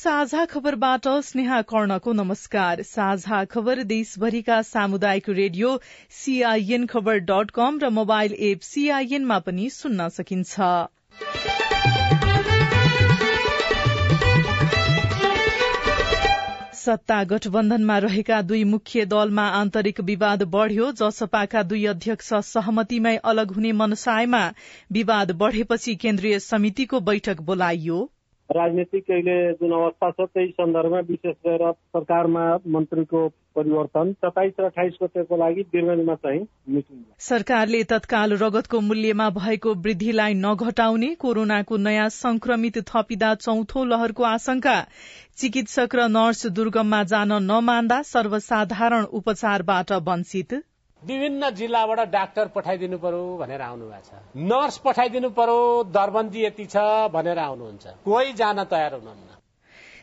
साझा खबरबाट स्नेहा कर्णको नमस्कार। साझा खबर देशभरिका सामुदायिक रेडियो सीआईएन खबर डट कम र मोबाइल एप सीआईएनमा पनि सुन्न सकिन्छ। सत्ता गठबन्धनमा रहेका दुई मुख्य दलमा आन्तरिक विवाद बढ़्यो। जसपाका दुई अध्यक्ष सहमतिमै अलग हुने मनसायमा विवाद बढ़ेपछि केन्द्रीय समितिको बैठक बोलाइयो। राजनीतिक अहिले जुन अवस्था छ त्यही सन्दर्भमा विशेष गरेर सरकारमा मन्त्रीको परिवर्तन सताइस र अठाइस गतेको लागि बिरगंजमा चाहिँ मिटिङ सरकारले तत्काल रगतको मूल्यमा भएको वृद्धिलाई नघटाउने कोरोनाको नयाँ संक्रमित थपिँदा चौथो लहरको आशंका। चिकित्सक र नर्स दुर्गममा जान नमान्दा सर्वसाधारण उपचारबाट वञ्चित। विभिन्न जिल्लाबाट डाक्टर पठाइदिनु पर्यो भनेर आउनु भएको छ। नर्स पठाइदिनु पर्यो दरबन्दी यति छ भनेर आउनुहुन्छ। कोही जान तयार हुनुहुन्न।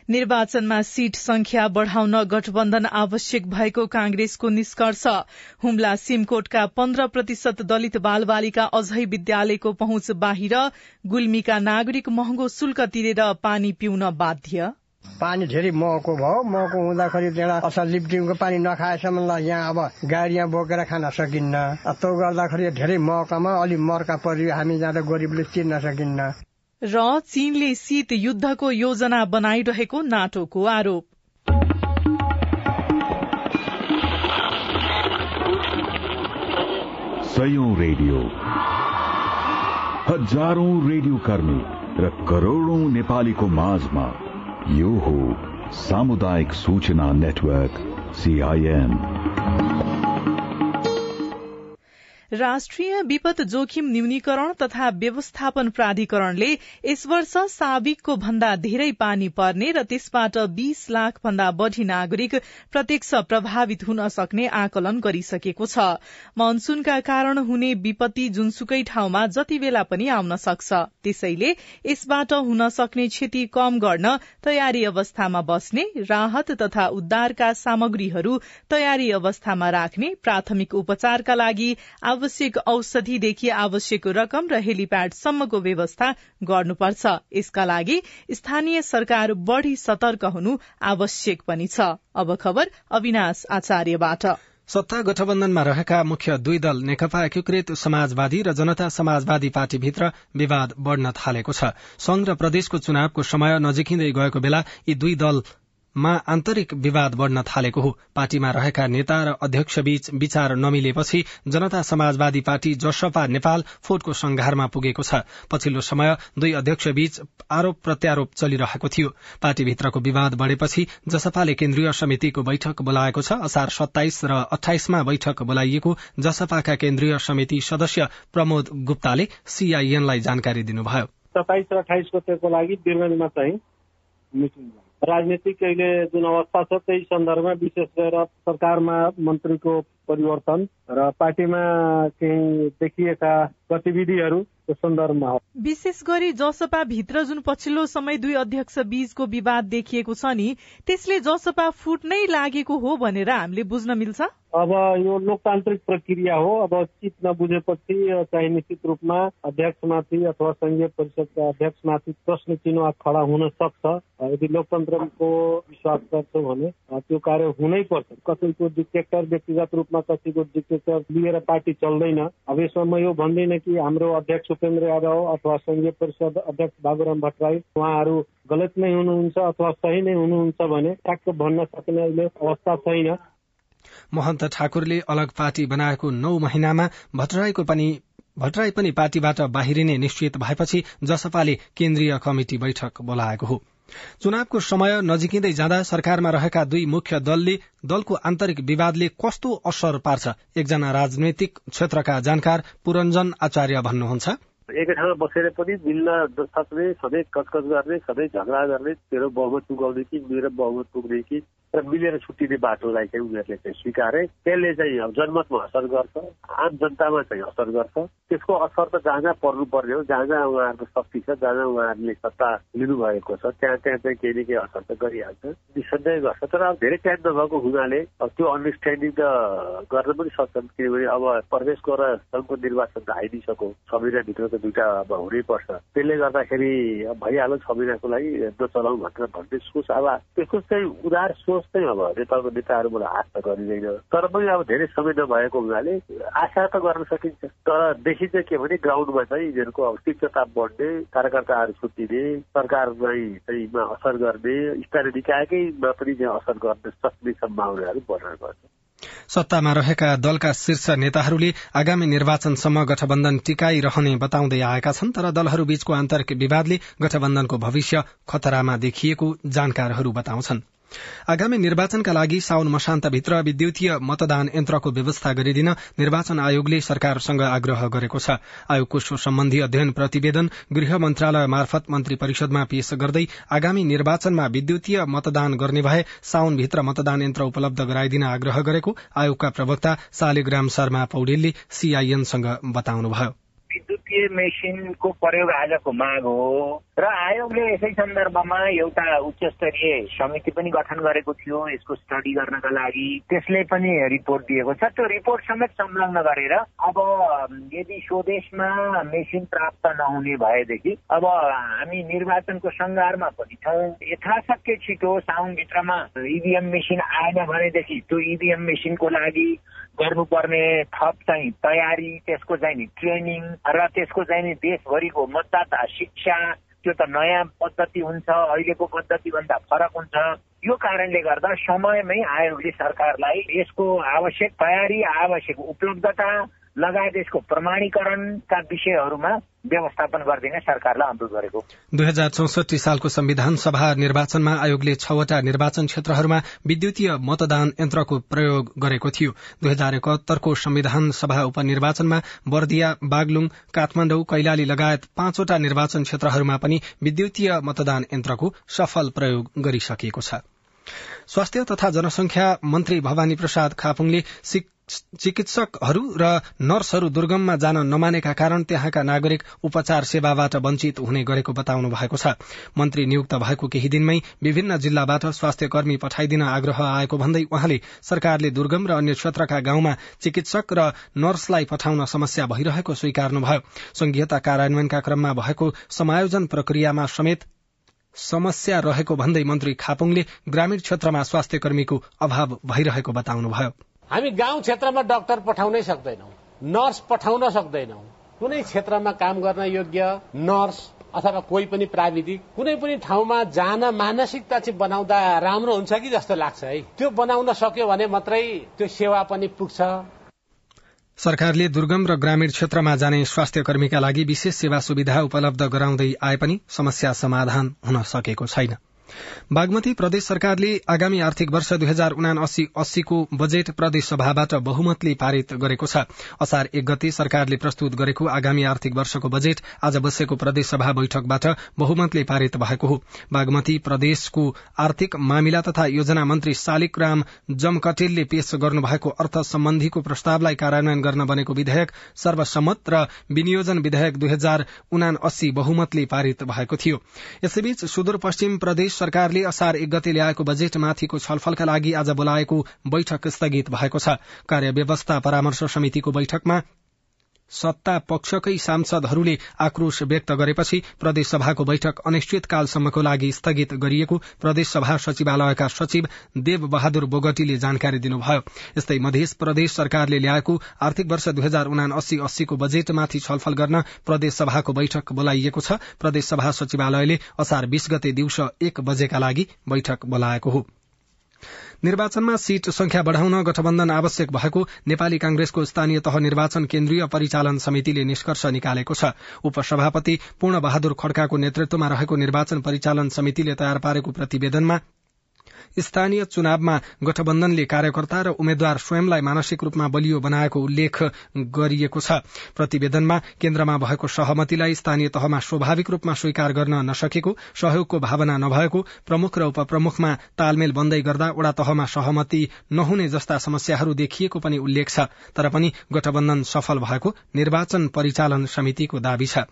निर्वाचनमा सीट संख्या बढ़ाउन गठबन्धन आवश्यक भएको कांग्रेसको निष्कर्ष। हुम्ला सिमकोटका पन्ध्र प्रतिशत दलित बालबालिका अझै विद्यालयको पहुँच बाहिर गुल्मीका नागरिक महँगो शुल्क तिरेर पानी पिउन बाध्य। पानी धेरै महँगो भयो। महँगो हुँदाखेरि त्यहाँ असल लिप्टिङको पानी नखाएसम्म ल यहाँ अब गाडी यहाँ बोकेर खान सकिन्न। त्यो गर्दाखेरि धेरै महँगामा अलिक मर्का परि हामी जाँदा गरिबले चिन्न सकिन्न। र चीनले शीत युद्धको योजना बनाइरहेको नाटोको आरोप। सयौं रेडियो। हजारौं रेडियो कर्मी र करोड़ौं नेपालीको माझमा यो हो सामुदायिक सूचना नेटवर्क सीआईएन राष्ट्रिय विपद जोखिम न्यूनीकरण तथा व्यवस्थापन प्राधिकरणले यस वर्ष साविकको भन्दा धेरै पानी पर्ने र त्यसबाट बीस लाख भन्दा बढ़ी नागरिक प्रत्यक्ष प्रभावित हुन सक्ने आकलन गरिसकेको छ। मनसूनका कारण हुने विपत्ति जुनसुकै ठाउँमा जति बेला पनि आउन सक्छ। त्यसैले यसबाट हुन सक्ने क्षति कम गर्न तयारी अवस्थामा बस्ने राहत तथा उद्धारका सामग्रीहरू तयारी अवस्थामा राख्ने प्राथमिक उपचारका लागि आवश्यक औषधिदेखि आवश्यक रकम र हेलिप्याडसम्मको व्यवस्था गर्नुपर्छ। यसका लागि स्थानीय सरकार बढ़ी सतर्क हुनु आवश्यक पनि छ। अब खबर अविनाश आचार्यबाट। सत्ता गठबन्धनमा रहेका मुख्य दुई दल नेकपा एकीकृत समाजवादी र जनता समाजवादी पार्टीभित्र विवाद बढ़न थालेको छ। संघ र प्रदेशको चुनावको समय नजिकिँदै गएको बेला यी दुई दल मा आन्तरिक विवाद बढ़न थालेको हो। पार्टीमा रहेका नेता र अध्यक्ष बीच विचार नमिलेपछि जनता समाजवादी पार्टी जसपा नेपाल फोटको संघारमा पुगेको छ। पछिल्लो समय दुई अध्यक्ष बीच आरोप प्रत्यारोप चलिरहेको थियो। पार्टीभित्रको विवाद बढ़ेपछि जसपाले केन्द्रीय समितिको बैठक बोलाएको छ असार सत्ताइस र अठाइसमा बैठक बोलाइएको जसपाका केन्द्रीय समिति सदस्य प्रमोद गुप्ताले सीआईएनलाई जानकारी दिनुभयो। सत्ताइस र अठाइस गतेको लागि चाहिँ मिटिङ राजनीतिक अहिले जुन अवस्था छ त्यही सन्दर्भमा विशेष गरेर सरकारमा मन्त्रीको परिवर्तन र पार्टीमा केही देखिएका गतिविधिहरूको सन्दर्भमा हो। विशेष गरी जसपा भित्र जुन पछिल्लो समय दुई अध्यक्ष बीचको विवाद देखिएको छ नि त्यसले जसपा फुट्नै लागेको हो भनेर हामीले बुझ्न मिल्छ? अब यो लोकतान्त्रिक प्रक्रिया हो अब चित नबुझेपछि चाहिँ निश्चित रूपमा अध्यक्षमाथि अथवा संघीय परिषदका अध्यक्षमाथि प्रश्न चिन्ह खडा हुन सक्छ। यदि लोकतन्त्रको विश्वास गर्छौँ भने त्यो कार्य हुनै पर्छ। कसैको डिक्टेक्टर व्यक्तिगत रूपमा कसैको डिक्टेक्टर लिएर पार्टी चल्दैन। अब यसमा म यो भन्दिनँ कि हाम्रो अध्यक्ष उपेन्द्र यादव अथवा संघीय परिषद अध्यक्ष बाबुराम भट्टराई उहाँहरू गलत नै हुनुहुन्छ अथवा सही नै हुनुहुन्छ भने ट्याक्क भन्न सक्ने अहिले अवस्था छैन। महन्त ठाकुरले अलग पार्टी बनाएको नौ महिनामा भट्टराईको पनि भट्टराई पनि पार्टीबाट बाहिरिने निश्चित भएपछि जसपाले केन्द्रीय कमिटी बैठक बोलाएको हो। चुनावको समय नजिकिँदै जाँदा सरकारमा रहेका दुई मुख्य दलले दलको आन्तरिक विवादले कस्तो असर पार्छ? एकजना राजनैतिक क्षेत्रका जानकार पुरञ्जन आचार्य भन्नुहुन्छ। एकै ठाउँमा बसेर पनि मिल्न सक्ने सधैँ कचकच गर्ने सधैँ झगडा गर्ने तेरो बहुमत पुगाउने कि मेरो बहुमत पुग्ने कि र मिलेर छुट्टिने बाटोलाई चाहिँ उनीहरूले चाहिँ स्वीकारे। त्यसले चाहिँ जनमतमा असर गर्छ आम जनतामा चाहिँ असर गर्छ। त्यसको असर त जहाँ जहाँ पर्नुपर्ने हो जहाँ जहाँ उहाँहरूको शक्ति छ जहाँ जहाँ उहाँहरूले सत्ता लिनुभएको छ त्यहाँ त्यहाँ चाहिँ केही न केही असर त गरिहाल्छ। निसन्देह गर्छ। तर अब धेरै टाइम नभएको हुनाले त्यो अन्डरस्ट्यान्डिङ त गर्न पनि सक्छन्। किनभने अब प्रदेशको र सङ्घको निर्वाचन त आइदिइसक्यो। छ महिनाभित्र त दुइटा अब हुनैपर्छ त्यसले गर्दाखेरि भइहाल्यो छ महिनाको लागि नचलाउँ भनेर भन्ने सोच। अब त्यसको चाहिँ उदार सोच चाहिँ अब नेपालको नेताहरूबाट आश त गरिँदैन। तर पनि अब धेरै समय नभएको हुनाले आशा त गर्न सकिन्छ। तर देखिन्छ के भने ग्राउन्डमा चाहिँ यिनीहरूको अब तीव्रता बढ्ने कार्यकर्ताहरू छुट्टिने सरकारलाई चाहिँ असर गर्ने स्थानीय निकायकैमा पनि असर गर्न सक्ने सम्भावनाहरू बढ्न गर्छ। सत्तामा रहेका दलका शीर्ष नेताहरूले आगामी निर्वाचनसम्म गठबन्धन टिकाइरहने बताउँदै आएका छन् तर दलहरूबीचको आन्तरिक विवादले गठबन्धनको भविष्य खतरामा देखिएको जानकारहरू बताउँछन्। आगामी निर्वाचनका लागि साउन मशान्तभित्र विद्युतीय मतदान यन्त्रको व्यवस्था गरिदिन निर्वाचन आयोगले सरकारसँग आग्रह गरेको छ। आयोगको सो सम्बन्धी अध्ययन प्रतिवेदन गृह मन्त्रालय मार्फत मन्त्री परिषदमा पेश गर्दै आगामी निर्वाचनमा विद्युतीय मतदान गर्ने भए साउनभित्र मतदान यन्त्र उपलब्ध गराइदिन आग्रह गरेको आयोगका प्रवक्ता शालिग्राम शर्मा पौडेलले सीआईएनसँग बताउनुभयो। विद्युतीय मेसिनको प्रयोग आजको माग हो। र आयोगले यसै सन्दर्भमा एउटा उच्च स्तरीय समिति पनि गठन गरेको थियो यसको स्टडी गर्नका लागि। त्यसले पनि रिपोर्ट दिएको छ। त्यो रिपोर्ट समेत संलग्न गरेर अब यदि स्वदेशमा मेसिन प्राप्त नहुने भएदेखि अब हामी निर्वाचनको सङ्घारमा पनि छौँ। यथाशक्य छिटो साउनभित्रमा इभिएम मेसिन आएन भनेदेखि त्यो इभिएम मेसिनको लागि गर्नुपर्ने थप चाहिँ तयारी त्यसको चाहिँ नि ट्रेनिङ र त्यसको चाहिँ नि देशभरिको मतदाता शिक्षा त्यो त नयाँ पद्धति हुन्छ अहिलेको पद्धतिभन्दा फरक हुन्छ। यो कारणले गर्दा समयमै आयोगले सरकारलाई यसको आवश्यक तयारी आवश्यक उपलब्धता लगायत यसको प्रमाणीकरणका विषयहरूमा व्यवस्थापन गरिदिने सरकारलाई अनुरोध गरेको दुई हजार चौसठी सालको संविधान सभा निर्वाचनमा आयोगले छवटा निर्वाचन क्षेत्रहरूमा विद्युतीय मतदान यन्त्रको प्रयोग गरेको थियो। दुई हजार एकात्तरको संविधान सभा उपनिर्वाचनमा बर्दिया बागलुङ काठमाडौँ कैलाली लगायत पाँचवटा निर्वाचन क्षेत्रहरूमा पनि विद्युतीय मतदान यन्त्रको सफल प्रयोग गरिसकिएको छ। स्वास्थ्य तथा जनसंख्या मन्त्री भवानी प्रसाद खापुङले चिकित्सकहरू र नर्सहरू दुर्गममा जान नमानेका कारण त्यहाँका नागरिक उपचार सेवाबाट वञ्चित हुने गरेको बताउनु भएको छ। मन्त्री नियुक्त भएको केही दिनमै विभिन्न जिल्लाबाट स्वास्थ्य कर्मी पठाइदिन आग्रह आएको भन्दै उहाँले सरकारले दुर्गम र अन्य क्षेत्रका गाउँमा चिकित्सक र नर्सलाई पठाउन समस्या भइरहेको स्वीकार्नुभयो। संघीयता कार्यान्वयनका क्रममा भएको समायोजन प्रक्रियामा समेत समस्या रहेको भन्दै मन्त्री खापुङले ग्रामीण क्षेत्रमा स्वास्थ्य कर्मीको अभाव भइरहेको बताउनुभयो। हामी गाउँ क्षेत्रमा डाक्टर पठाउनै सक्दैनौ नर्स पठाउन सक्दैनौ। कुनै क्षेत्रमा काम गर्न योग्य नर्स अथवा कोही पनि प्राविधिक कुनै पनि ठाउँमा जान मानसिकता चाहिँ बनाउँदा राम्रो हुन्छ कि जस्तो लाग्छ है? त्यो बनाउन सक्यो भने मात्रै त्यो सेवा पनि पुग्छ। सरकारले दुर्गम र ग्रामीण क्षेत्रमा जाने स्वास्थ्य कर्मीका लागि विशेष सेवा सुविधा उपलब्ध गराउँदै आए पनि समस्या समाधान हुन सकेको छैन। बागमती प्रदेश सरकारले आगामी आर्थिक वर्ष दुई हजार उना अस्सी अस्सीको बजेट प्रदेश सभाबाट बहुमतले पारित गरेको छ। असार एक गते सरकारले प्रस्तुत गरेको आगामी आर्थिक वर्षको बजेट आज बसेको प्रदेश सभा बैठकबाट बहुमतले पारित भएको हो। बागमती प्रदेशको आर्थिक मामिला तथा योजना मन्त्री शालिक राम जमकटेलले पेश गर्नुभएको अर्थ सम्बन्धीको प्रस्तावलाई कार्यान्वयन गर्न बनेको विधेयक सर्वसम्मत र विनियोजन विधेयक दुई हजार उना बहुमतले पारित भएको थियो। यसैबीच सुदूरपश्चिम प्रदेश सरकारले असार एक गते ल्याएको बजेटमाथिको छलफलका लागि आज बोलाएको बैठक स्थगित भएको छ। कार्यव्यवस्था परामर्श समितिको बैठकमा सत्ता पक्षकै सांसदहरूले आक्रोश व्यक्त गरेपछि प्रदेशसभाको बैठक अनिश्चितकालसम्मको लागि स्थगित गरिएको प्रदेशसभा सचिवालयका सचिव देव बहादुर बोगटीले जानकारी दिनुभयो। यस्तै मध्य प्रदेश सरकारले ल्याएको आर्थिक वर्ष दुई हजार उना अस्सी अस्सीको बजेटमाथि छलफल गर्न प्रदेशसभाको बैठक बोलाइएको छ। प्रदेशसभा सचिवालयले असार बीस गते दिउँसो एक बजेका लागि बैठक बोलाएको हो। निर्वाचनमा सीट संख्या बढ़ाउन गठबन्धन आवश्यक भएको नेपाली कांग्रेसको स्थानीय तह निर्वाचन केन्द्रीय परिचालन समितिले निष्कर्ष निकालेको छ। उपसभापति पूर्ण बहादुर खड्काको नेतृत्वमा रहेको निर्वाचन परिचालन समितिले तयार पारेको प्रतिवेदनमा स्थानीय चुनावमा गठबन्धनले कार्यकर्ता र उम्मेद्वार स्वयंलाई मानसिक रूपमा बलियो बनाएको उल्लेख गरिएको छ। प्रतिवेदनमा केन्द्रमा भएको सहमतिलाई स्थानीय तहमा स्वाभाविक रूपमा स्वीकार गर्न नसकेको सहयोगको भावना नभएको प्रमुख र उपप्रमुखमा तालमेल बन्दै गर्दा वडा तहमा सहमति नहुने जस्ता समस्याहरू देखिएको पनि उल्लेख छ। तर पनि गठबन्धन सफल भएको निर्वाचन परिचालन समितिको दावी छ।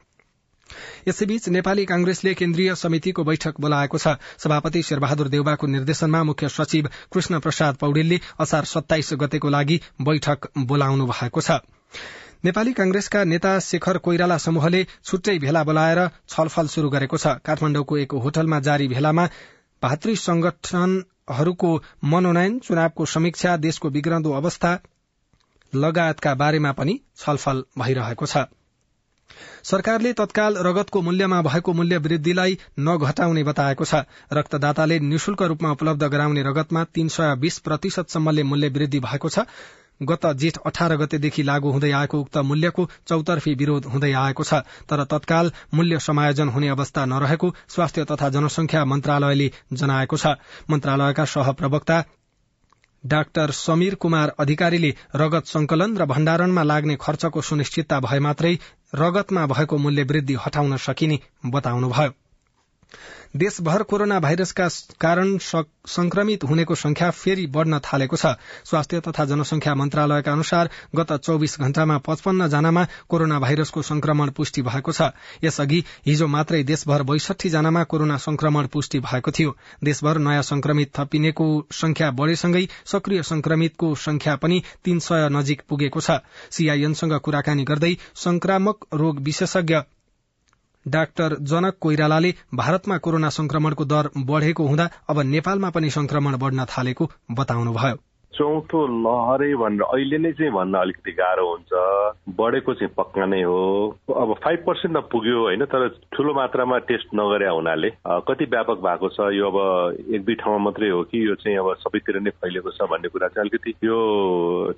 यसैबीच नेपाली कांग्रेसले केन्द्रीय समितिको बैठक बोलाएको छ। सभापति शेरबहादुर देउबाको निर्देशनमा मुख्य सचिव कृष्ण प्रसाद पौडेलले असार सत्ताइस गतेको लागि बैठक बोलाउनु भएको छ। नेपाली कांग्रेसका नेता शेखर कोइराला समूहले छुट्टै भेला बोलाएर छलफल शुरू गरेको छ। काठमाडौँको एक होटलमा जारी भेलामा भातृ संगठनहरूको मनोनयन चुनावको समीक्षा देशको बिग्रदो अवस्था लगायतका बारेमा पनि छलफल भइरहेको छ। सरकारले तत्काल रगतको मूल्यमा भएको मूल्य वृद्धिलाई नघटाउने बताएको छ। रक्तदाताले निशुल्क रूपमा उपलब्ध गराउने रगतमा तीन सय बीस प्रतिशतसम्मले मूल्य वृद्धि भएको छ। गत जेठ अठार गतेदेखि लागू हुँदै आएको उक्त मूल्यको चौतर्फी विरोध हुँदै आएको छ। तर तत्काल मूल्य समायोजन हुने अवस्था नरहेको स्वास्थ्य तथा जनसंख्या मन्त्रालयले जनाएको छ। मन्त्रालयका सहप्रवक्ता डाक्टर समीर कुमार अधिकारीले रगत संकलन र भण्डारणमा लाग्ने खर्चको सुनिश्चितता भए मात्रै रगतमा भएको मूल्य वृद्धि हटाउन सकिने बताउनुभयो। देशभर कोरोना भाइरसका कारण संक्रमित हुनेको संख्या फेरि बढ़न थालेको छ। स्वास्थ्य तथा जनसंख्या मन्त्रालयका अनुसार गत चौविस घण्टामा पचपन्न जनामा कोरोना भाइरसको संक्रमण पुष्टि भएको छ। यसअघि हिजो मात्रै देशभर बैसठी जनामा कोरोना संक्रमण पुष्टि भएको थियो। देशभर नयाँ संक्रमित थपिनेको संख्या बढ़ेसँगै सक्रिय संक्रमितको संख्या पनि तीन सय नजिक पुगेको छ। सीआईएनसँग कुराकानी गर्दै संक्रामक रोग विशेषज्ञ डाक्टर जनक कोइरालाले भारतमा कोरोना संक्रमणको दर बढ़ेको हुँदा अब नेपालमा पनि संक्रमण बढ़न थालेको बताउनुभयो। चौथो लहरै भनेर अहिले नै चाहिँ भन्न अलिकति गाह्रो हुन्छ। बढेको चाहिँ पक्का नै हो। अब फाइभ पर्सेन्ट त पुग्यो होइन तर ठुलो मात्रामा टेस्ट नगरे हुनाले कति व्यापक भएको छ यो अब एक दुई ठाउँमा मात्रै हो कि यो चाहिँ अब सबैतिर नै फैलिएको छ भन्ने कुरा चाहिँ अलिकति यो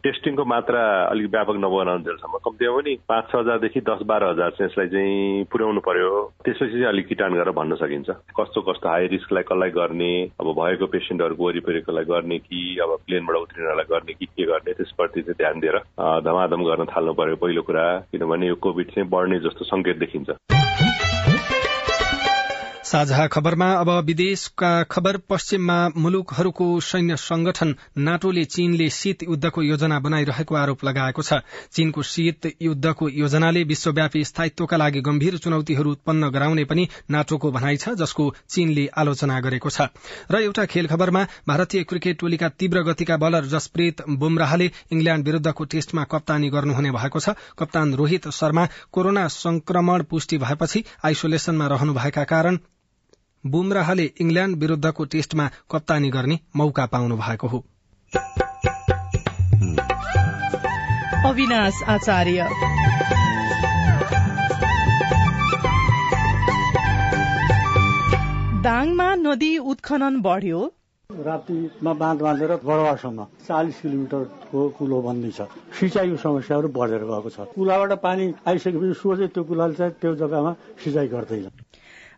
टेस्टिङको मात्रा अलिक व्यापक नबनाउन्जेलसम्म कम्तीमा पनि पाँच छ हजारदेखि दस बाह्र हजार चाहिँ यसलाई चाहिँ पुर्याउनु पर्यो। त्यसपछि चाहिँ अलिक किटान गरेर भन्न सकिन्छ। कस्तो कस्तो हाई रिस्कलाई कसलाई गर्ने अब भएको पेसेन्टहरूको वरिपरिकोलाई गर्ने कि अब प्लेनबाट उत्रिनलाई गर्ने कि के गर्ने त्यसप्रति चाहिँ ध्यान दिएर धमाधम गर्न थाल्नु पर्यो। पहिलो कुरा किनभने यो कोभिड चाहिँ बढ्ने जस्तो संकेत देखिन्छ। साझा खबरमा अब विदेशका खबर पश्चिममा मुलुकहरूको सैन्य संगठन नाटोले चीनले शीत युद्धको योजना बनाइरहेको आरोप लगाएको छ। चीनको शीत युद्धको योजनाले विश्वव्यापी स्थायित्वका लागि गम्भीर चुनौतीहरू उत्पन्न गराउने पनि नाटोको भनाइ छ जसको चीनले आलोचना गरेको छ। र एउटा खेल खबरमा भारतीय क्रिकेट टोलीका तीव्र गतिका बलर जसप्रीत बुमराहले इंग्ल्याण्ड विरूद्धको टेस्टमा कप्तानी गर्नुहुने भएको छ। कप्तान रोहित शर्मा कोरोना संक्रमण पुष्टि भएपछि आइसोलेसनमा रहनुभएका कारण बुमराहले इंग्ल्याण्ड विरूद्धको टेस्टमा कप्तानी गर्ने मौका पाउनु भएको हो। अविनाश आचार्य। दाङमा नदी उत्खनन बढ्यो। राप्तीमा बाँध बाँधेर बडवासम्म चालिस किलोमिटरको कुलो बन्दी छ। सिँचाइको समस्याहरू बढेर गएको छ। कुलाबाट पानी आइसकेपछि सोझै त्यो कुलाले चाहिँ त्यो जग्गामा सिँचाइ गर्दैन।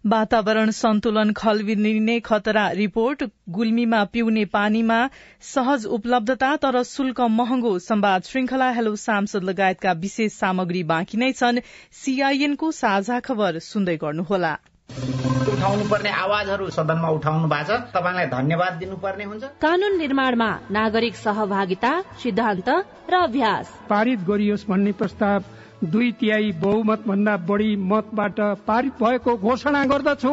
वातावरण सन्तुलन खलबिलिने खतरा रिपोर्ट। गुल्मीमा पिउने पानीमा सहज उपलब्धता तर शुल्क महँगो संवाद श्रृंखला। हेलो सांसद लगायतका विशेष सामग्री बाँकी नै छन्। सीआईएनको साझा खबर सुन्दै गर्नुहोला। उठाउनु पर्ने आवाजहरू सदनमा उठाउनु भएको छ। तपाईँलाई धन्यवाद दिनुपर्ने हुन्छ। कानून निर्माणमा नागरिक सहभागिता सिद्धान्त र अभ्यास। पारित गरियोस् भन्ने प्रस्ताव दुई तिहाई बहुमत भन्दा बढी मतबाट पारित भएको घोषणा गर्दछु।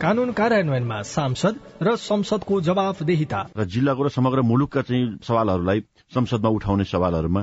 कानून कार्यान्वयनमा सांसद र संसदको जवाफदेहिता। र जिल्लाको र समग्र मुलुकका चाहिँ सवालहरूलाई संसदमा उठाउने सवालहरूमा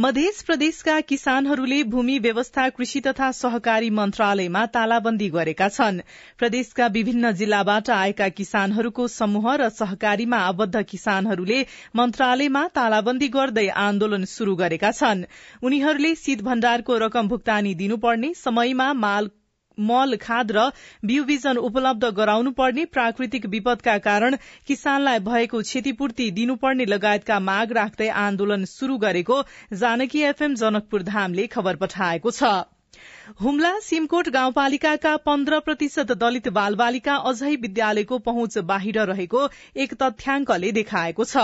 मध्य प्रदेशका किसानहरूले भूमि व्यवस्था कृषि तथा सहकारी मन्त्रालयमा तालाबन्दी गरेका छन्। प्रदेशका विभिन्न जिल्लाबाट आएका किसानहरूको समूह र सहकारीमा आबद्ध किसानहरूले मन्त्रालयमा तालाबन्दी गर्दै आन्दोलन शुरू गरेका छन्। उनीहरूले शीत भण्डारको रकम भुक्तानी दिनुपर्ने समयमा माल मल खाद र बिउ बिजन उपलब्ध गराउनु पर्ने प्राकृतिक विपदका कारण किसानलाई भएको क्षतिपूर्ति दिनुपर्ने लगायतका माग राख्दै आन्दोलन शुरू गरेको जानकी एफएम जनकपुर धामले खबर पठाएको छ। हुम्ला सिमकोट गाउँपालिकाका पन्ध्र प्रतिशत दलित बालबालिका अझै विद्यालयको पहुँच बाहिर रहेको एक तथ्याङ्कले देखाएको छ।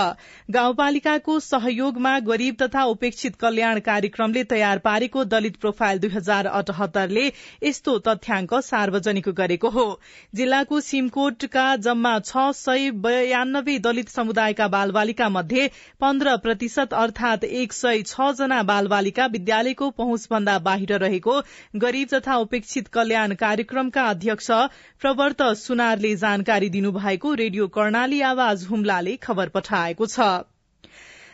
गाउँपालिकाको सहयोगमा गरीब तथा उपेक्षित कल्याण कार्यक्रमले तयार पारेको दलित प्रोफाइल दुई हजार अठहत्तरले यस्तो तथ्याङ्क सार्वजनिक गरेको हो। जिल्लाको सिमकोटका जम्मा छ सय बयानब्बे दलित समुदायका बालबालिका मध्ये पन्ध्र प्रतिशत अर्थात एक सय छ जना बालबालिका विद्यालयको पहुँचभन्दा बाहिर रहेको गरीब तथा उपेक्षित कल्याण कार्यक्रमका अध्यक्ष प्रवर्त सुनारले जानकारी दिनुभएको रेडियो कर्णाली आवाज हुम्लाले खबर पठाएको छ।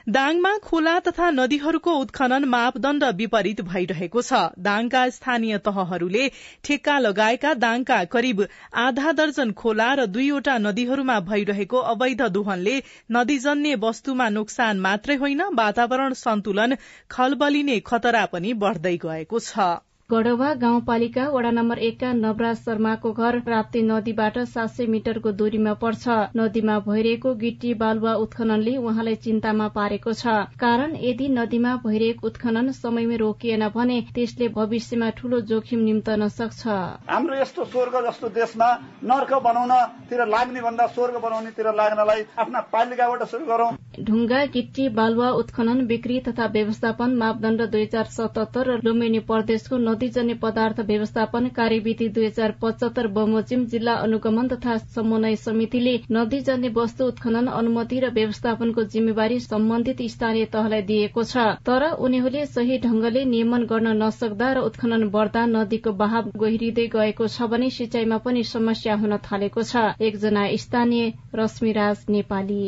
दाङमा खोला तथा नदीहरूको उत्खनन मापदण्ड विपरीत भइरहेको छ। दाङका स्थानीय तहहरूले ठेक्का लगाएका दाङका करिब आधा दर्जन खोला र दुईवटा नदीहरूमा भइरहेको अवैध दोहनले नदीजन्य वस्तुमा नोक्सान मात्रै होइन वातावरण सन्तुलन खलबलिने खतरा पनि बढ़दै गएको छ। गढवा गाउँपालिका वडा नम्बर एकका नवराज शर्माको घर राप्ती नदीबाट सात सय मिटरको दूरीमा पर्छ। नदीमा भइरहेको गिटी बालुवा उत्खननले उहाँलाई चिन्तामा पारेको छ। कारण यदि नदीमा भइरहेको उत्खनन समयमै रोकिएन भने त्यसले भविष्यमा ठूलो जोखिम निम्तन सक्छ। हाम्रो यस्तो स्वर्ग जस्तो देशमा नर्क बनाउनतिर लाग्ने भन्दा स्वर्ग बनाउनेतिर लाग्नलाई आफ्ना पालिकाबाट सुरु गरौं। ढुङ्गा गिट्टी बालुवा उत्खनन बिक्री तथा व्यवस्थापन मापदण्ड दुई हजार सतहत्तर र लुम्बिनी प्रदेशको नदीजन्य पदार्थ व्यवस्थापन कार्यविधि दुई हजार पचहत्तर बमोजिम जिल्ला अनुगमन तथा समन्वय समितिले नदीजन्य वस्तु उत्खनन अनुमति र व्यवस्थापनको जिम्मेवारी सम्बन्धित स्थानीय तहलाई दिएको छ। तर उनीहरूले सही ढंगले नियमन गर्न नसक्दा र उत्खनन बढ़दा नदीको बहाव गहिरिँदै गएको छ भने सिंचाईमा पनि समस्या हुन थालेको छ। एकजना स्थानीय रश्मिराज नेपाली।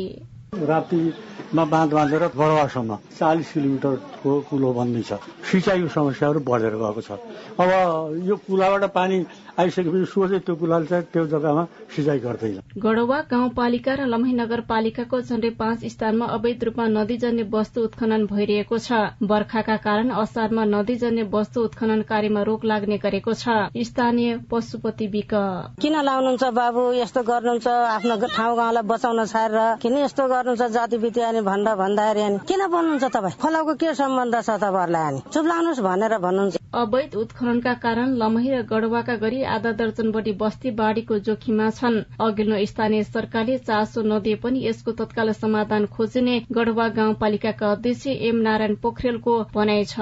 राप्तीमा बाँध बाँधेर बडवासम्म चालिस किलोमिटरको कुलो बन्दै छ। सिँचाइको समस्याहरू बढेर गएको छ। अब यो कुलाबाट पानी आइसकेपछि सोझै त्यो कुलाले चाहिँ त्यो जग्गामा सिँचाइ गर्दैन। गढवा गाउँपालिका र लम्ही नगरपालिकाको झण्डै पाँच स्थानमा अवैध रूपमा नदीजन्य वस्तु उत्खनन भइरहेको छ। बर्खाका कारण असारमा नदीजन्य वस्तु उत्खनन कार्यमा रोक लाग्ने गरेको छ। स्थानीय पशुपति विक। किन लाउनुहुन्छ बाबु? यस्तो गर्नुहुन्छ आफ्नो ठाउँ गाउँलाई बचाउन छाडेर। किन यस्तो गर्नुहुन्छ जाति बित्यानि भन्दा भन्दाखेरि अनि? किन भन्नुहुन्छ तपाईँ? खोलाको के सम्बन्ध छ तपाईँहरूलाई अनि? चुप लाउनुहोस् भनेर भन्नुहुन्छ। अवैध उत्खननका कारण लमही र गढवाका गरी आधा दर्जन बढी बस्ती बाढ़ीको जोखिममा छन्। अघिल्लो स्थानीय सरकारले चासो नदिए पनि यसको तत्काल समाधान खोजिने गढवा गाउँपालिकाका अध्यक्ष एम नारायण पोखरेलको भनाइ छ।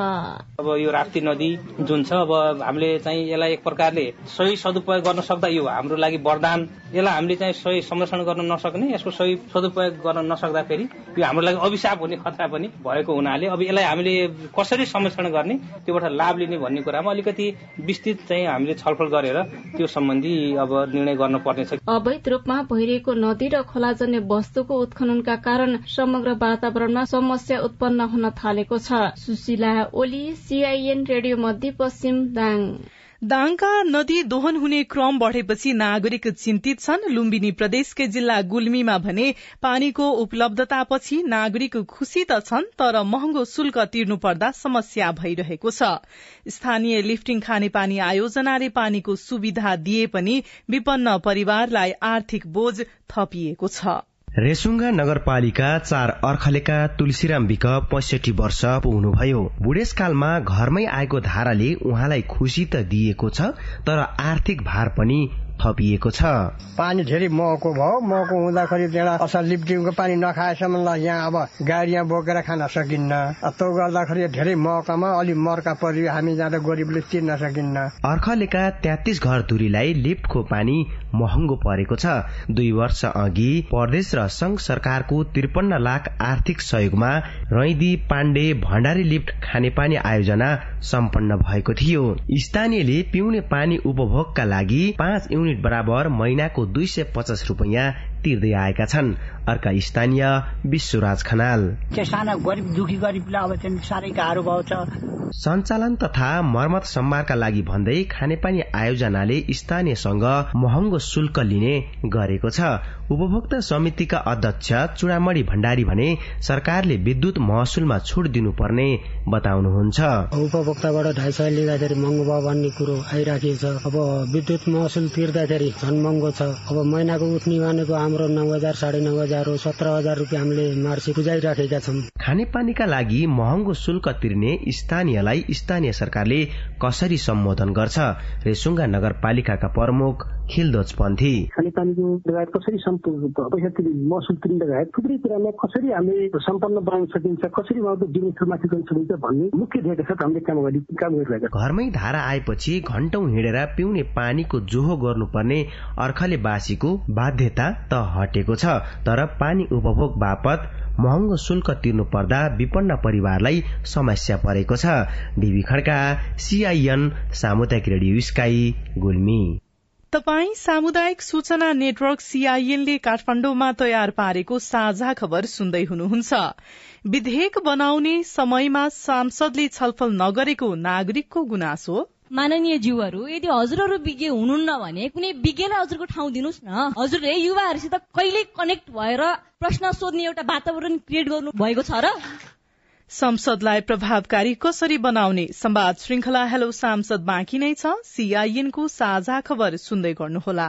अब यो राप्ती नदी जुन छ अब हामीले चाहिँ यसलाई एक प्रकारले सही सदुपयोग गर्न सक्दा यो हाम्रो लागि वरदान। यसलाई हामीले चाहिँ सही संरक्षण गर्न नसक्ने यसको सही सदुपयोग गर्न नसक्दाखेरि यो हाम्रो लागि अभिशाप हुने खतरा पनि भएको हुनाले अब यसलाई हामीले कसरी संरक्षण गर्ने त्योबाट लाभ लिने भन्ने कुरामा अलिकति विस्तृत चाहिँ हामीले छलफल गरेर त्यो सम्बन्धी अब निर्णय गर्न पर्नेछ। अवैध रूपमा भइरहेको नदी र खोलाजन्य वस्तुको उत्खननका कारण समग्र वातावरणमा समस्या उत्पन्न हुन थालेको छ। सुशीला ओली सीआईएन रेडियो मध्यपश्चिम दाङ। दाङका नदी दोहन हुने क्रम बढ़ेपछि नागरिक चिन्तित छन्। लुम्बिनी प्रदेशकै जिल्ला गुल्मीमा भने पानीको उपलब्धतापछि नागरिक खुशी त छन् तर महँगो शुल्क तिर्नु पर्दा समस्या भइरहेको छ। स्थानीय लिफ्टिङ खानेपानी आयोजनाले पानीको सुविधा दिए पनि विपन्न परिवारलाई आर्थिक बोझ थपिएको छ। रेसुङ्गा नगरपालिका चार अर्खलेका तुलसीराम विक पैसठी वर्ष पुग्नुभयो। बुढेसकालमा घरमै आएको धाराले उहाँलाई खुशी त दिएको छ तर आर्थिक भार पनि थपिएको छ। पानी धेरै महँगो भयो। महँगो हुँदाखेरि त्यहाँ असल लिप्टिङको पानी नखाएसम्म यहाँ अब गाडी यहाँ बोकेर खान सकिन्न। त्यो गर्दाखेरि धेरै महँगामा अलिक मर्का परि हामी जाँदा गरिबले चिन्न सकिन्न। अर्खलेका तेत्तिस घर धुरीलाई लिफ्टको पानी महँगो परेको छ। दुई वर्ष अघि प्रदेश र संघ सरकारको त्रिपन्न लाख आर्थिक सहयोगमा रैदी पाण्डे भण्डारी लिफ्ट खानेपानी आयोजना सम्पन्न भएको थियो। स्थानीयले पिउने पानी उपभोगका लागि पाँच युनिट बराबर महिनाको दुई सय पचास रूपियाँ तिर्दै आएका छन्। अर्का स्थानीय विश्वराज खनाल। साना गरिब दुखी गरिबलाई अब चाहिँ साह्रै गाह्रो भएको छ सञ्चालन तथा मर्मत सम्मारका लागि भन्दै खानेपानी आयोजनाले स्थानीयसँग महँगो शुल्क लिने गरेको छ। उपभोक्ता समितिका अध्यक्ष चुडामणी भण्डारी भने सरकारले विद्युत महसुलमा छुट दिनुपर्ने बताउनुहुन्छ। उपभोक्ताबाट ढाई सय लिँदाखेरि महँगो भयो भन्ने कुरो आइराखेको छ अब विद्युत महसुल तिर्दाखेरि झन् महँगो छ। अब महिनाको उठ्ने भनेको हाम्रो नौ हजार साढे नौ हजार हो सत्र हजार रुपियाँ हामीले मार्सी बुझाइराखेका छौँ। खानेपानीका लागि महँगो शुल्क तिर्ने स्थानीयलाई स्थानीय सरकारले कसरी सम्बोधन गर्छ? रेसुङ्गा नगरपालिकाका प्रमुख खिलदोज पन्थी। खानेपानीको लगायत कसरी पैसा तिर्ने महसुल तिर्ने लगायत थुप्रै कुरामा कसरी हामीले सम्पन्न बनाउन सकिन्छ कसरी उहाँको जीवनस्तरमाथि गर्न सकिन्छ भन्ने मुख्य ध्येयका साथ हामीले काम गरि काम गरिरहेका घरमै धारा आएपछि घण्टौं हिँडेर पिउने पानीको जोहो गर्नुपर्ने अर्खले बासीको बाध्यता त हटेको छ तर पानी उपभोग बापत महँगो शुल्क तिर्नु पर्दा विपन्न परिवारलाई समस्या परेको छ। डिबी खड्का सीआईएन सामुदायिक रेडियो स्काई गुल्मी। तपाई सामुदायिक सूचना नेटवर्क सीआईएनले काठमाण्डुमा तयार पारेको साझा खबर सुन्दै हुनुहुन्छ। विधेयक बनाउने समयमा सांसदले छलफल नगरेको नागरिकको गुनासो माननीय जीवहरू यदि हजुरहरू विज्ञ हुनुहुन्न भने कुनै विज्ञलाई हजुरको ठाउँ दिनुहोस् न। हजुरले युवाहरूसित कहिले कनेक्ट भएर प्रश्न सोध्ने एउटा वातावरण क्रिएट गर्नु भएको छ र? संसदलाई प्रभावकारी कसरी बनाउने संवाद श्रृंखला हेलो सांसद बाँकी नै छ। सीआईएनको साझा खबर सुन्दै गर्नुहोला।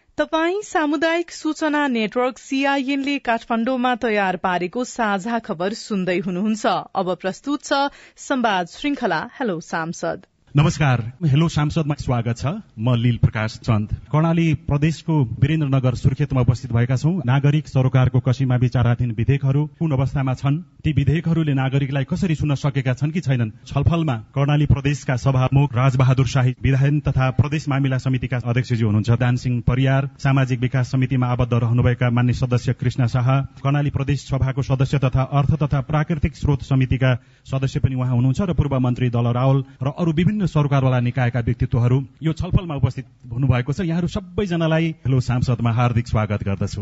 तपाई सामुदायिक सूचना नेटवर्क सीआईएनले काठमाण्डुमा तयार पारेको साझा खबर सुन्दै हुनुहुन्छ। अब प्रस्तुत छ संवाद श्रृंखला। हेलो सांसद। नमस्कार। हेलो सांसदमा स्वागत छ। म लील प्रकाश चन्द। कर्णाली प्रदेशको वीरेन्द्रनगर सुर्खेतमा उपस्थित भएका छौं। नागरिक सरोकारको कसीमा विचाराधीन विधेयकहरू कुन अवस्थामा छन्। ती विधेयकहरूले नागरिकलाई कसरी सुन्न सकेका छन् कि छैनन्? छलफलमा कर्णाली प्रदेशका सभामुख राजबहादुर शाही विधायन तथा प्रदेश मामिला समितिका अध्यक्षजी हुनुहुन्छ दानसिंह परियार। सामाजिक विकास समितिमा आबद्ध रहनुभएका मान्य सदस्य कृष्ण शाह। कर्णाली प्रदेश सभाको सदस्य तथा अर्थ तथा प्राकृतिक स्रोत समितिका सदस्य पनि उहाँ हुनुहुन्छ र पूर्व मन्त्री दल रावल र अरू विभिन्न विभिन्न सरकारवाला निकायका व्यक्तित्वहरू यो छलफलमा उपस्थित हुनुभएको छ। यहाँहरू सबैजनालाई हेलो सांसदमा हार्दिक स्वागत गर्दछु।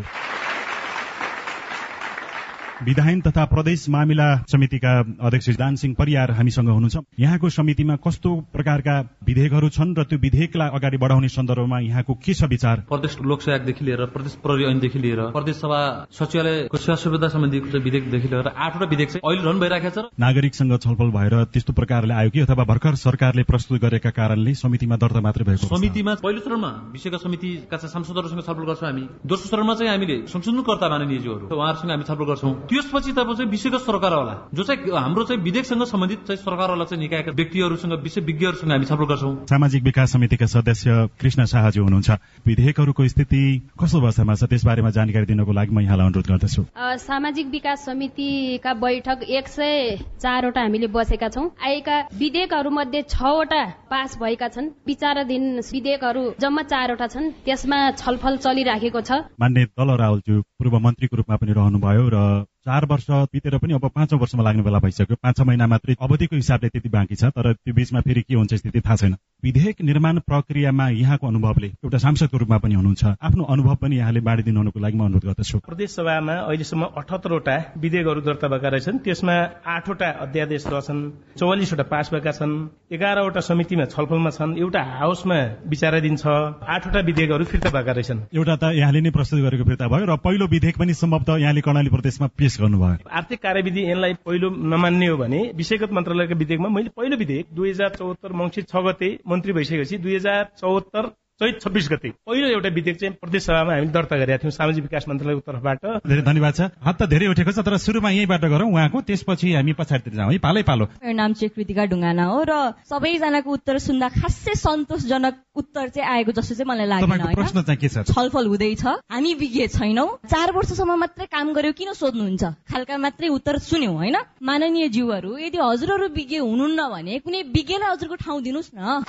विधायन तथा प्रदेश मामिला समितिका अध्यक्ष दान सिंह परियार हामीसँग हुनुहुन्छ। यहाँको समितिमा कस्तो प्रकारका विधेयकहरू छन् र त्यो विधेयकलाई अगाडि बढाउने सन्दर्भमा यहाँको के छ विचार? प्रदेश लोकसेवादेखि लिएर प्रदेश प्रहरी ऐनदेखि लिएर प्रदेश सभा सचिवालयको सेवा सुविधा सम्बन्धी विधेयकदेखि लिएर आठवटा विधेयक चाहिँ अहिले रहनु भइरहेको छ नागरिकसँग छलफल भएर त्यस्तो प्रकारले आयो कि अथवा भर्खर सरकारले प्रस्तुत गरेका कारणले समितिमा दर्ता मात्रै भएको समितिमा पहिलो चरणमा विषयका समितिका सांसदहरूसँग छलफल गर्छौँ हामी। दोस्रो चरणमा चाहिँ हामीले संशोधनकर्ता माननीयज्यूहरू उहाँहरूसँग हामी छलफल गर्छौँ। त्यसपछि तब चाहिँ विषयगत सरकारवाला जो चाहिँ हाम्रो चाहिँ विधेयकसँग सम्बन्धित चाहिँ सरकारवाला चाहिँ निकायका व्यक्तिहरूसँग विषय विज्ञहरूसँग हामी छलफल गर्छौँ। सामाजिक विकास समितिका सदस्य कृष्ण शाहजी हुनुहुन्छ। विधेयकहरूको स्थिति कस्तो अवस्थामा छ त्यसबारेमा जानकारी दिनको लागि म यहाँलाई अनुरोध गर्दछु। सामाजिक विकास समितिका बैठक एक सय चारवटा हामीले बसेका छौँ। आएका विधेयकहरू मध्ये छवटा पास भएका छन्। विचाराधीन विधेयकहरू जम्मा चारवटा छन्। त्यसमा छलफल चलिराखेको छ। मान्य दल राहुलज्यू पूर्व मन्त्रीको रूपमा पनि रहनुभयो र चार वर्ष बितेर पनि अब पाँचौँ वर्षमा लाग्ने बेला भइसक्यो। पाँच छ महिना मात्रै अवधिको हिसाबले त्यति बाँकी छ तर त्यो बिचमा फेरि के हुन्छ स्थिति थाहा छैन। विधेयक निर्माण प्रक्रियामा यहाँको अनुभवले एउटा सांसदको रूपमा पनि हुनुहुन्छ। आफ्नो अनुभव पनि यहाँले बाँडिदिनु हुनुको लागि म अनुरोध गर्दछु। प्रदेश सभामा अहिलेसम्म अठहत्तरवटा विधेयकहरू दर्ता भएका रहेछन्। त्यसमा आठवटा अध्यादेश रहेछन् चौवालिसवटा पास भएका छन् एघारवटा समितिमा छलफलमा छन् एउटा हाउसमा विचाराधीन छ आठवटा विधेयकहरू फिर्ता भएका रहेछन्। एउटा त यहाँले नै प्रस्तुत गरेको फिर्ता भयो र पहिलो विधेयक पनि सम्भवतः यहाँले कर्णाली प्रदेशमा पेश गर्नुभयो। आर्थिक कार्यविधि यसलाई पहिलो नमान्ने हो भने विषयगत मन्त्रालयको विधेयकमा मैले पहिलो विधेयक दुई हजार चौहत्तर मङ्सिर छ गते मन्त्री भइसकेपछि दुई हजार चौहत्तर चैत छब्बिस गते। पहिलो एउटा विधेयक चाहिँ प्रदेश सभामा हामीले दर्ता गरेका थियौँ सामाजिक विकास मन्त्रालयको तर्फबाट। धेरै धन्यवाद छ। हात त धेरै उठेको छ तर सुरुमा यहीँबाट गरौँ उहाँको त्यसपछि हामी पछाडितिर जाउँ। है पालै पालो। मेरो नाम चाहिँ कृतिका ढुङ्गाना हो र सबैजनाको उत्तर सुन्दा खासै सन्तोषजनक उत्तर चाहिँ आएको जस्तो चाहिँ मलाई लागेन प्रश्न चाहिँ के छ? छलफल हुँदैछ। हामी विज्ञ छैनौँ। चार वर्षसम्म मात्रै काम गर्यो किन सोध्नुहुन्छ? खालका मात्रै उत्तर सुन्यौँ होइन? माननीय जीवहरू यदि हजुरहरू विज्ञ हुनुहुन्न भने कुनै विज्ञलाई हजुरको ठाउँ दिनुहोस् न।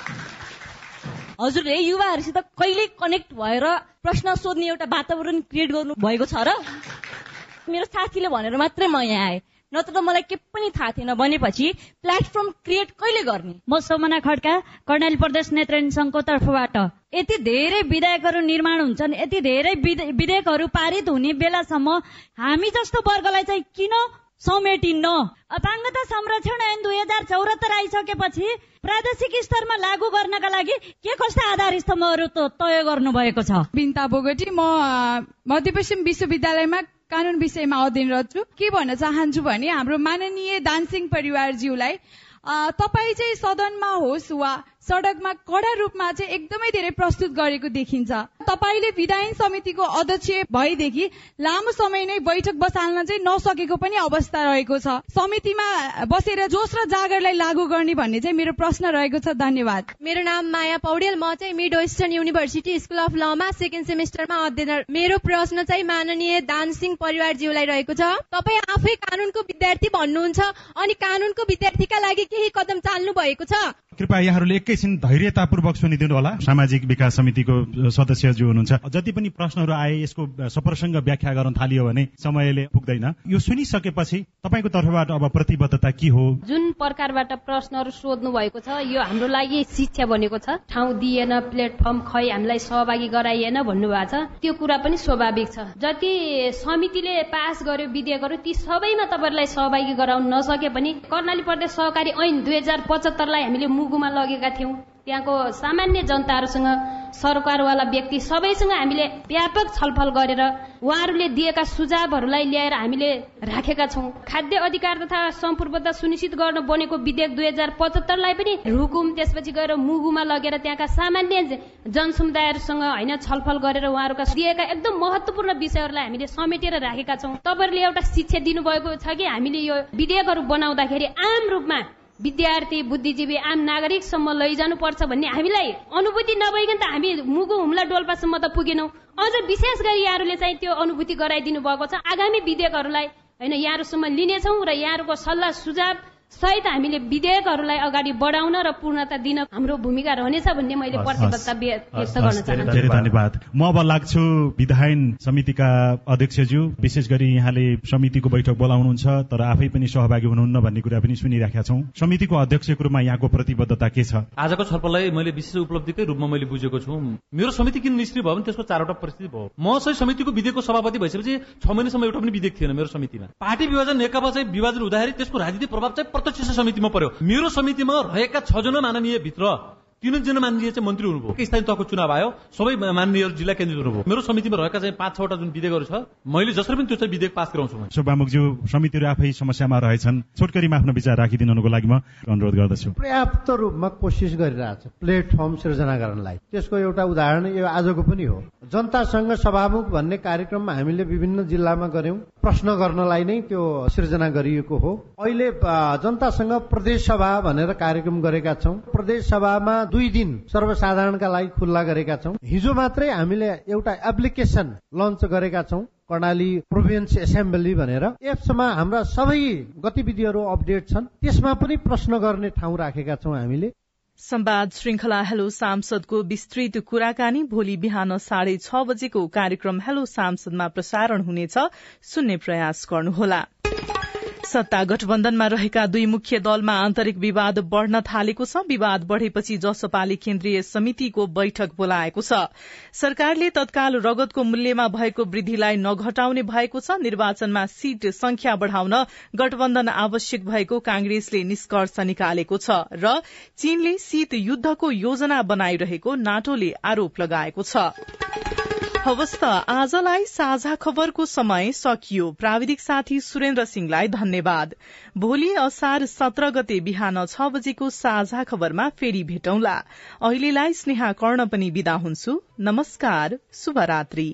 हजुरले युवाहरूसित कहिले कनेक्ट भएर प्रश्न सोध्ने एउटा वातावरण क्रिएट गर्नु भएको छ र? मेरो साथीले भनेर मात्रै म यहाँ आएँ। नत्र त मलाई के पनि थाहा थिएन। भनेपछि प्लेटफर्म क्रिएट कहिले गर्ने? म सोमना खड्का कर्णाली प्रदेश नेत्रहीन संघको तर्फबाट। यति धेरै विधेयकहरू निर्माण हुन्छन् यति धेरै विधेयकहरू पारित हुने बेलासम्म हामी जस्तो वर्गलाई चाहिँ किन समेटिन्न। अपाङ्गता संरक्षण ऐन दुई हजार चौरात्तर आइसकेपछि प्रादेशिक स्तरमा लागू गर्नका लागि के कस्ता आधार स्तम्भहरू तय गर्नु भएको छ? बिन्ता बोगटी म मध्यपश्चिम विश्वविद्यालयमा कानून विषयमा अध्ययनरत छु के भन्न चाहन्छु भने हाम्रो माननीय दानसिंह परिवारज्यूलाई तपाईँ चाहिँ सदनमा होस् वा सडकमा कडा रूपमा चाहिँ एकदमै धेरै प्रस्तुत गरेको देखिन्छ। तपाईँले विधायन समितिको अध्यक्ष भएदेखि लामो समय नै बैठक बसाल्न चाहिँ नसकेको पनि अवस्था रहेको छ। समितिमा बसेर जोस र जागरलाई लागू गर्ने भन्ने चाहिँ मेरो प्रश्न रहेको छ। धन्यवाद। मेरो नाम माया पौडेल। म चाहिँ mid western university school of Lama second सेमेस्टरमा अध्ययन मेरो प्रश्न चाहिँ माननीय दानसिंह परिवारज्यूलाई रहेको छ। तपाईँ आफै कानूनको विद्यार्थी भन्नुहुन्छ अनि कानूनको विद्यार्थीका लागि केही कदम चाल्नु भएको छ? कृपया यहाँहरूले एकैछिन धैर्यतापूर्वक सुनिदिनु होला। सामाजिक विकास समितिको सदस्यज्यू हुनुहुन्छ जति पनि प्रश्नहरू आए यसको सप्रसङ्ग व्याख्या गर्न थालियो भने समयले पुग्दैन। यो सुनिसकेपछि तपाईँको तर्फबाट अब प्रतिबद्धता के हो? जुन प्रकारबाट प्रश्नहरू सोध्नु भएको छ यो हाम्रो लागि शिक्षा बनेको छ। ठाउँ दिएन प्लेटफर्म खै हामीलाई सहभागी गराइएन भन्नुभएको छ। त्यो कुरा पनि स्वाभाविक छ। जति समितिले पास गर्यो विधेयकहरू ती सबैमा तपाईँहरूलाई सहभागी गराउन नसके पनि कर्णाली प्रदेश सहकारी ऐन दुई हजार पचहत्तरलाई हामीले मुगुमा लगेका थियौँ। त्यहाँको सामान्य जनताहरूसँग सरकारवाला व्यक्ति सबैसँग हामीले व्यापक छलफल गरेर उहाँहरूले दिएका सुझावहरूलाई ल्याएर हामीले राखेका छौँ। खाद्य अधिकार तथा सम्पूर्णता सुनिश्चित गर्न बनेको विधेयक दुई हजार पचहत्तरलाई पनि रुकुम त्यसपछि गएर मुगुमा लगेर त्यहाँका सामान्य जनसमुदायहरूसँग होइन छलफल गरेर उहाँहरूका दिएका एकदम महत्वपूर्ण विषयहरूलाई हामीले समेटेर राखेका छौँ। तपाईँहरूले एउटा शिक्षा दिनुभएको छ कि हामीले यो विधेयकहरू बनाउँदाखेरि आम रूपमा विद्यार्थी बुद्धिजीवी आम नागरिकसम्म लैजानुपर्छ भन्ने हामीलाई अनुभूति नभइकन त हामी मुगु हुम्ला डोल्पासम्म त पुगेनौँ। अझ विशेष गरी यहाँहरूले चाहिँ त्यो अनुभूति गराइदिनु भएको छ। आगामी विधेयकहरूलाई होइन यहाँहरूसम्म लिनेछौँ र यहाँहरूको सल्लाह सुझाव सहित हामीले विधेयकहरूलाई अगाडि बढाउन र पूर्णता दिन हाम्रो भूमिका रहनेछ भन्ने मैले प्रतिबद्धता व्यक्त गर्न चाहन्छु। धेरै धन्यवाद। म अब लाग्छु विधायन समितिका अध्यक्षज्यू। विशेष गरी यहाँले समितिको बैठक बोलाउनुहुन्छ तर आफै पनि सहभागी हुनुहुन्न भन्ने कुरा पनि सुनिराखेका छौँ। समितिको अध्यक्षको रूपमा यहाँको प्रतिबद्धता के छ? आजको छलफललाई मैले विशेष उपलब्धिकै रूपमा मैले बुझेको छु। मेरो समिति किन निष्क्रिय भयो भने त्यसको चारवटा परिस्थिति भयो। म चाहिँ समितिको विधेयकको सभापति भइसकेपछि छ महिनासम्म एउटा पनि विधेयक थिएन मेरो समितिमा। पार्टी विभाजन नेकपा चाहिँ विभाजन हुँदाखेरि त्यसको राजनीतिक प्रभाव चाहिँ प्रत्यक्ष समितिमा पर्यो मेरो समितिमा रहेका छजना माननीय भित्र तिनजना माननीय चाहिँ मन्त्री हुनुभयो। स्थानीय तहको चुनाव आयो? सबै माननीय जिल्ला केन्द्रित हुनुभयो। मेरो समितिमा रहेका चाहिँ पाँच छवटा जुन विधेयकहरू छ मैले जसरी पनि त्यो चाहिँ विधेयक पास गराउँछु शोभामुखज्यू समितिहरू आफै समस्यामा रहेछन्। छोटकरीमा आफ्नो विचार राखिदिनुको लागि म अनुरोध गर्दछु। पर्याप्त रूपमा कोसिस गरिरहेछ प्लेटफर्म सिर्जना गर्नलाई। त्यसको एउटा उदाहरण यो आजको पनि हो। जनतासँग सभामुख भन्ने कार्यक्रममा हामीले विभिन्न जिल्लामा गर्यौं प्रश्न गर्नलाई नै त्यो सिर्जना गरिएको हो। अहिले जनतासँग प्रदेश सभा भनेर कार्यक्रम गरेका छौँ। प्रदेश सभामा दुई दिन सर्वसाधारणका लागि खुल्ला गरेका छौँ। हिजो मात्रै हामीले एउटा एप्लिकेसन लन्च गरेका छौँ कर्णाली प्रोभिन्स एसेम्बली भनेर। एप्समा हाम्रा सबै गतिविधिहरू अपडेट छन्। त्यसमा पनि प्रश्न गर्ने ठाउँ राखेका छौँ हामीले। संवाद श्रृंखला हेलो सांसदको विस्तृत कुराकानी भोलि बिहान साढे छ बजेको कार्यक्रम हेलो सांसदमा प्रसारण हुनेछ। सुन्ने प्रयास गर्नुहोला। सत्ता गठबन्धनमा रहेका दुई मुख्य दलमा आन्तरिक विवाद बढ़न थालेको छ। विवाद बढ़ेपछि जसपाले केन्द्रीय समितिको बैठक बोलाएको छ। सरकारले तत्काल रगतको मूल्यमा भएको वृद्धिलाई नघटाउने भएको छ। निर्वाचनमा सीट संख्या बढ़ाउन गठबन्धन आवश्यक भएको कांग्रेसले निष्कर्ष निकालेको छ र चीनले शीत युद्धको योजना बनाइरहेको नाटोले आरोप लगाएको छ। हवस् त। आजलाई साझा खबरको समय सकियो। प्राविधिक साथी सुरेन्द्र सिंहलाई धन्यवाद। भोलि असार सत्र गते बिहान छ बजेको साझा खबरमा फेरि भेटौंला। अहिलेलाई स्नेहा कर्ण पनि विदा हुन्छु। नमस्कार। शुभरात्री।